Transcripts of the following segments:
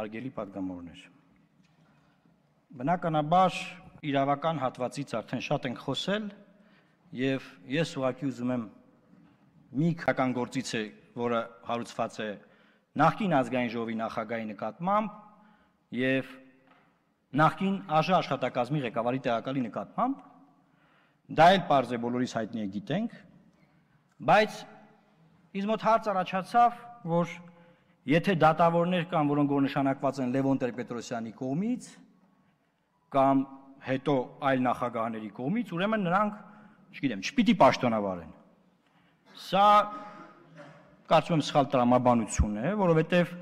հարգելի падգամավորներ։ Բնականաբար իրավական հատվածից արդեն շատ ենք խոսել եւ ես ուղղակի ուզում եմ մի քական գործից է, որը հարուցված է նախկին ազգային ժողովի նախագահի նկատմամբ եւ նախկին ԱԺ աշխատակազմի ղեկավարի տեղակալի նկատմամբ դա էլ parz է բոլորիս հայտնի է գիտենք բայց իսկ մոտ հարց առաջացավ որ եթե դատավորներ կան որոնք որ նշանակված են Լևոն Տեր-Պետրոսյանի կողմից կամ հետո այլ նախագահների կողմից ուրեմն նրանք չգիտեմ չպիտի պաշտոնավարեն սա կարծում եմ սխալ տրամաբանություն է որովհետև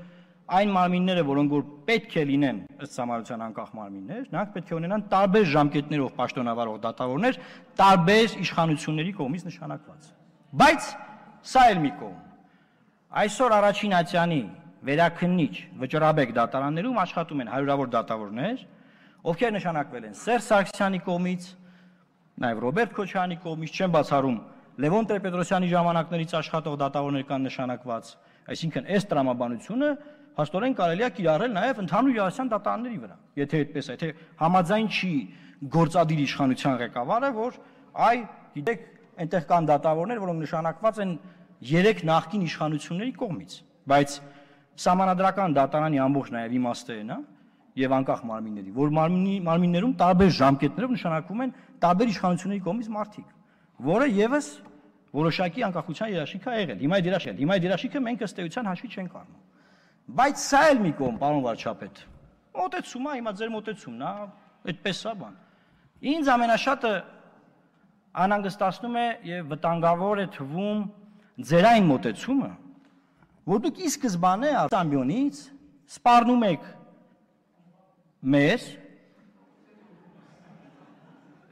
այն մարմինները, որոնք որ պետք է լինեն ըստ համարության անկախ մարմիններ, նրանք պետք է ունենան տարբեր ժամկետներով պաշտոնավարող դատավորներ, տարբեր իշխանությունների կողմից նշանակված։ Բայց սա էլ մի կողմ։ Այսօր առաջին ատյանի վերաքննիչ վճռաբեկ դատարաններում աշխատում են հարյուրավոր դատավորներ, ովքեր նշանակվել են Սերժ Սարգսյանի կողմից, նաև Ռոբերտ Քոչարյանի կողմից, չեմ բացառում Լևոն Տեր-Պետրոսյանի ժամանակներից աշխատող դատավորներ կան նշանակված, այսինքն այս տրամաբանությունը հաստորեն կարելի է կիրառել նաև ընդհանուր իրավասության դատարանների վրա։ Եթե այդպես է, եթե համաձայն չի գործադիր իշխանության ղեկավարը, որ այ գիտեք, այնտեղ կան դատավորներ, որոնք նշանակված են երեք նախկին իշխանությունների կողմից, բայց սահմանադրական դատարանի ամբողջ նաև իմաստերն է եւ անկախ մարմինների, որ մարմինի մարմիններում տարբեր ժամկետներով նշանակվում են տարբեր իշխանությունների կողմից մարդիկ, որը եւս որոշակի անկախության երաշխիք է եղել։ Հիմա այդ երաշխիքը, հիմա այդ երաշխիքը մենք ըստ էության հաշվի չենք առնում։ Բայց սա էլ մի կողմ, պարոն վարչապետ։ Մոտեցում է, հիմա ձեր մոտեցումն է, այդպես է բան։ Ինձ ամենաշատը անհանգստացնում է եւ վտանգավոր է թվում ձեր այն մոտեցումը, որ դուք ի սկզբանե ամբիոնից սպառնում եք մեզ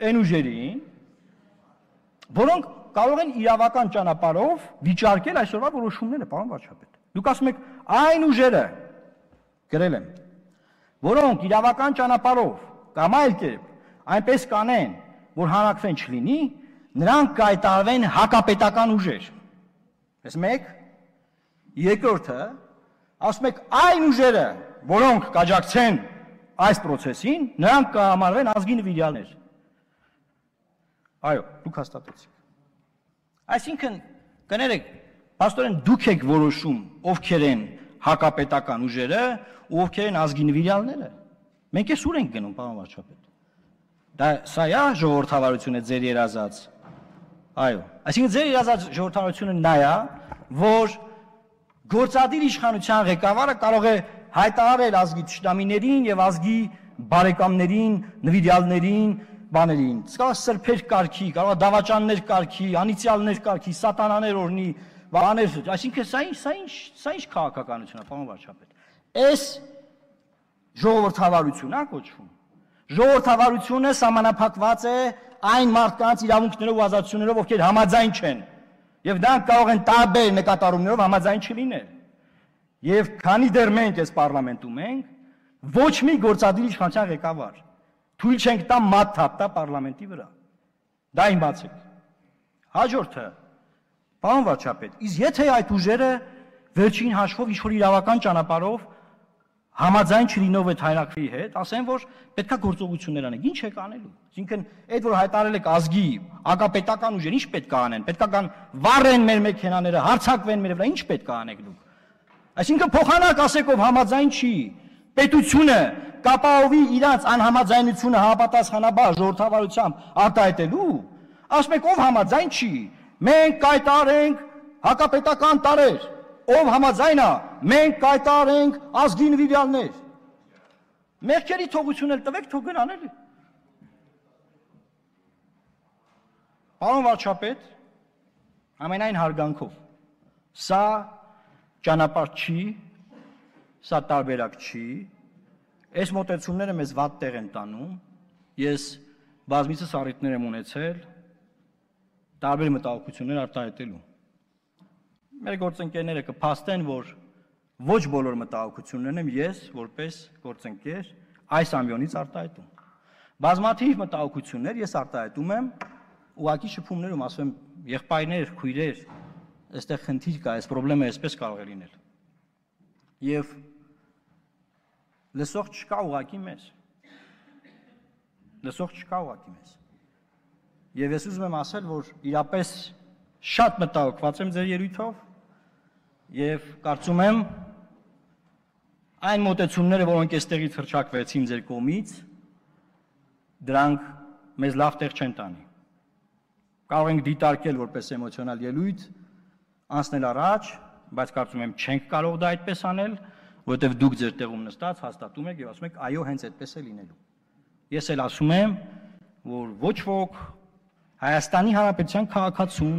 այն ուժերին, որոնք կարող են իրավական ճանապարհով վիճարկել այսօրվա որոշումները, պարոն վարչապետ։ Դուք ասում եք այն ուժերը գրել եմ, որոնք իրավական ճանապարհով կամ այլ կերպ այնպես կանեն, որ հանրակրվեն չլինի, նրանք կայտարվեն հակապետական ուժեր։ Այս մեկ երկրորդը ասում եք այն ուժերը, որոնք կաջակցեն այս process-ին, նրանք կհամարվեն ազգի նվիրյալներ։ Այո, դուք հաստատեցիք։ Այսինքն, կներեք, Պաստորեն դուք եք որոշում ովքեր են հակապետական ուժերը ու ովքեր են ազգի նվիրյալները։ Մենք էս ուր ենք գնում, պարոն վարչապետ։ Դա սա է ժողովրդավարությունը ձեր երազած։ Այո, այսինքն ձեր երազած ժողովրդավարությունը նա է, որ գործադիր իշխանության ղեկավարը կարող է հայտարարել ազգի ճշտամիներին եւ ազգի բարեկամներին, նվիրյալներին, բաներին։ Կարող սրբեր կարգի, կարող դավաճաններ կարգի, անիցիալներ կարգի, սատանաներ օրնի, բաներ, այսինքն սա ինչ, սա ինչ, սա ինչ քաղաքականություն է, պարոն վարչապետ։ Այս ժողովրդավարություն է կոչվում։ Ժողովրդավարությունը սահմանափակված է այն մարդկանց իրավունքներով ու ազատություններով, ովքեր համաձայն չեն։ Եվ դրանք կարող են տարբեր նկատառումներով համաձայն չլինել։ Եվ քանի դեռ մենք այս parlamentum ենք, ոչ մի գործադիր իշխանության ղեկավար թույլ չենք տա մատ թափտա parlamenti վրա։ Դա իմ բացեք։ Հաջորդը Պարոն վարչապետ, իսկ եթե այդ ուժերը վերջին հաշվով ինչ որ իրավական ճանապարհով համաձայն չլինով այդ հայրակրի հետ, ասեն որ պետքա գործողություններ անենք։ Ինչ եք անելու։ Այսինքն այդ որ հայտարարել եք ազգի ակապետական ուժեր, ինչ պետք է անեն։ Պետքա կան վառեն մեր մեքենաները, հարցակվեն մեր վրա, ինչ պետք է անեք դուք։ Այսինքն փոխանակ ասեք ով համաձայն չի, պետությունը կապահովի իրանց անհամաձայնությունը հավատացանաբար ժողովրդավարությամբ արտահայտելու, ասում եք ով համաձայն չի, մենք կայտարենք հակապետական տարեր, ով համաձայն է, մենք կայտարենք ազգի նվիրյալներ։ Մեղքերի թողություն էլ տվեք, թող գնան էլի։ Պարոն վարչապետ, ամենայն հարգանքով, սա ճանապարհ չի, սա տարբերակ չի, այս մոտեցումները մեզ վատ տեղ են տանում, ես բազմիցս առիթներ եմ ունեցել, տարբեր մտահոգություններ արտահայտելու։ Մեր գործընկերները կփաստեն, որ ոչ բոլոր մտահոգություններն եմ ես որպես գործընկեր այս ամբիոնից արտահայտում։ Բազմաթիվ մտահոգություններ ես արտահայտում եմ ուղակի շփումներում, ասում եմ, եղբայրներ, քույրեր, այստեղ խնդիր կա, այս խնդրեմը այսպես կարող է լինել։ Եվ լսող չկա ուղակի մեզ։ Լսող չկա ուղակի մեզ։ Եվ ես ուզում եմ ասել, որ իրապես շատ մտահոգված եմ ձեր ելույթով եւ կարծում եմ այն մոտեցումները, որոնք այստեղից հրճակվեցին ձեր կողմից, դրանք մեզ լավ տեղ չեն տանի։ Կարող ենք դիտարկել որպես էմոցիոնալ ելույթ, անցնել առաջ, բայց կարծում եմ չենք կարող դա այդպես անել, որովհետև դուք ձեր տեղում նստած հաստատում եք եւ ասում եք այո, հենց այդպես է լինելու։ Ես էլ ասում եմ, որ ոչ ոք Հայաստանի Հանրապետության քաղաքացուն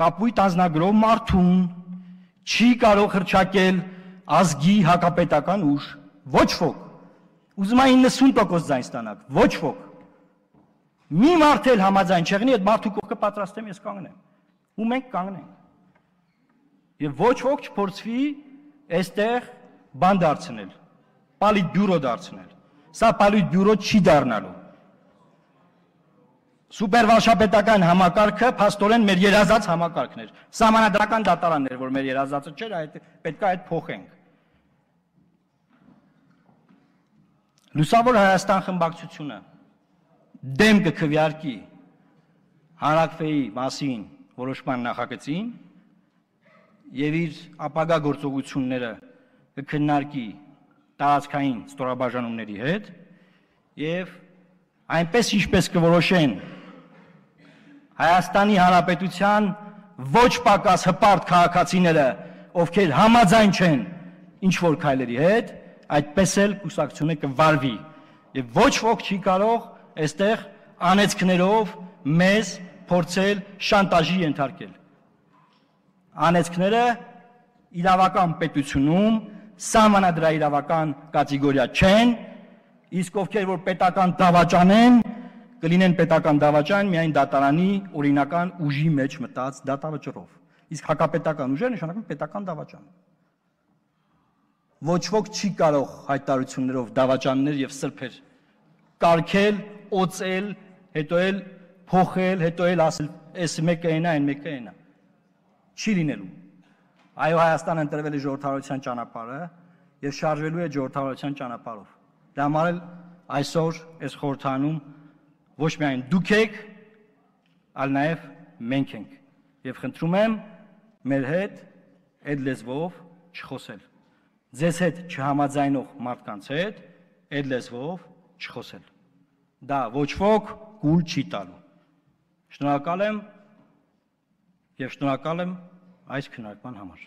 կապույտ անznագրով մարդուն չի կարող հրճակել ազգի հակապետական ուժ, ոչ ոք։ Ուզում եմ 90% ձայն ստանաք, ոչ ոք։ Մի մարդ էլ համաձայն չեղնի, այդ մարդու կողքը պատրաստ եմ ես կանգնեմ։ Ու մենք կանգնենք։ Եվ ոչ ոք չփորձվի այստեղ բան դարձնել, պալիտ բյուրո դարձնել։ Սա պալիտ բյուրո չի դառնալու։ Սուպերվարշապետական համակարգը փաստորեն մեր երազած համակարգն էր։ Սահմանադրական դատարաններ, որ մեր երազածը չէր, այդ պետք է այդ փոխենք։ Լուսավոր Հայաստան խմբակցությունը դեմ կքվյարկի հանրակրվեի մասին որոշման նախագծին եւ իր ապագա գործողությունները կքննարկի տարածքային ստորաբաժանումների հետ եւ այնպես ինչպես կորոշեն Հայաստանի Հանրապետության ոչ պակաս հպարտ քաղաքացիները, ովքեր համաձայն չեն ինչ որ քայլերի հետ, այդպես էլ կուսակցությունը կվարվի եւ ոչ ոք չի կարող այստեղ անեծքներով մեզ փորձել շանտաժի ենթարկել անեծքները իրավական պետությունում սահմանադրաիրավական կատեգորիա չեն, իսկ ովքեր որ պետական դավաճան են, կլինեն պետական դավաճան միայն դատարանի օրինական ուժի մեջ մտած դատավճռով։ Իսկ հակապետական ուժերը նշանակում պետական դավաճան։ Ոչ ոք չի կարող հայտարարություններով դավաճաններ եւ սրբեր կարկել, օծել, հետո էլ փոխել, հետո էլ ասել, այս մեկը այնա, այն մեկը այնա չի լինելու։ Այո, Հայաստանը ընտրվել է ժողովրդավարության ճանապարհը եւ շարժվելու է ժողովրդավարության ճանապարհով։ Դա համար էլ այսօր այս խորհրդանում ոչ միայն դուք եք, այլ նաեւ մենք ենք։ Եվ խնդրում եմ մեր հետ այդ լեզվով չխոսել։ Ձեզ հետ չհամաձայնող մարդկանց հետ այդ լեզվով չխոսել։ Դա ոչ ոք կուլ չի տալու։ Շնորհակալ եմ եւ շնորհակալ եմ այս քննարկման համար։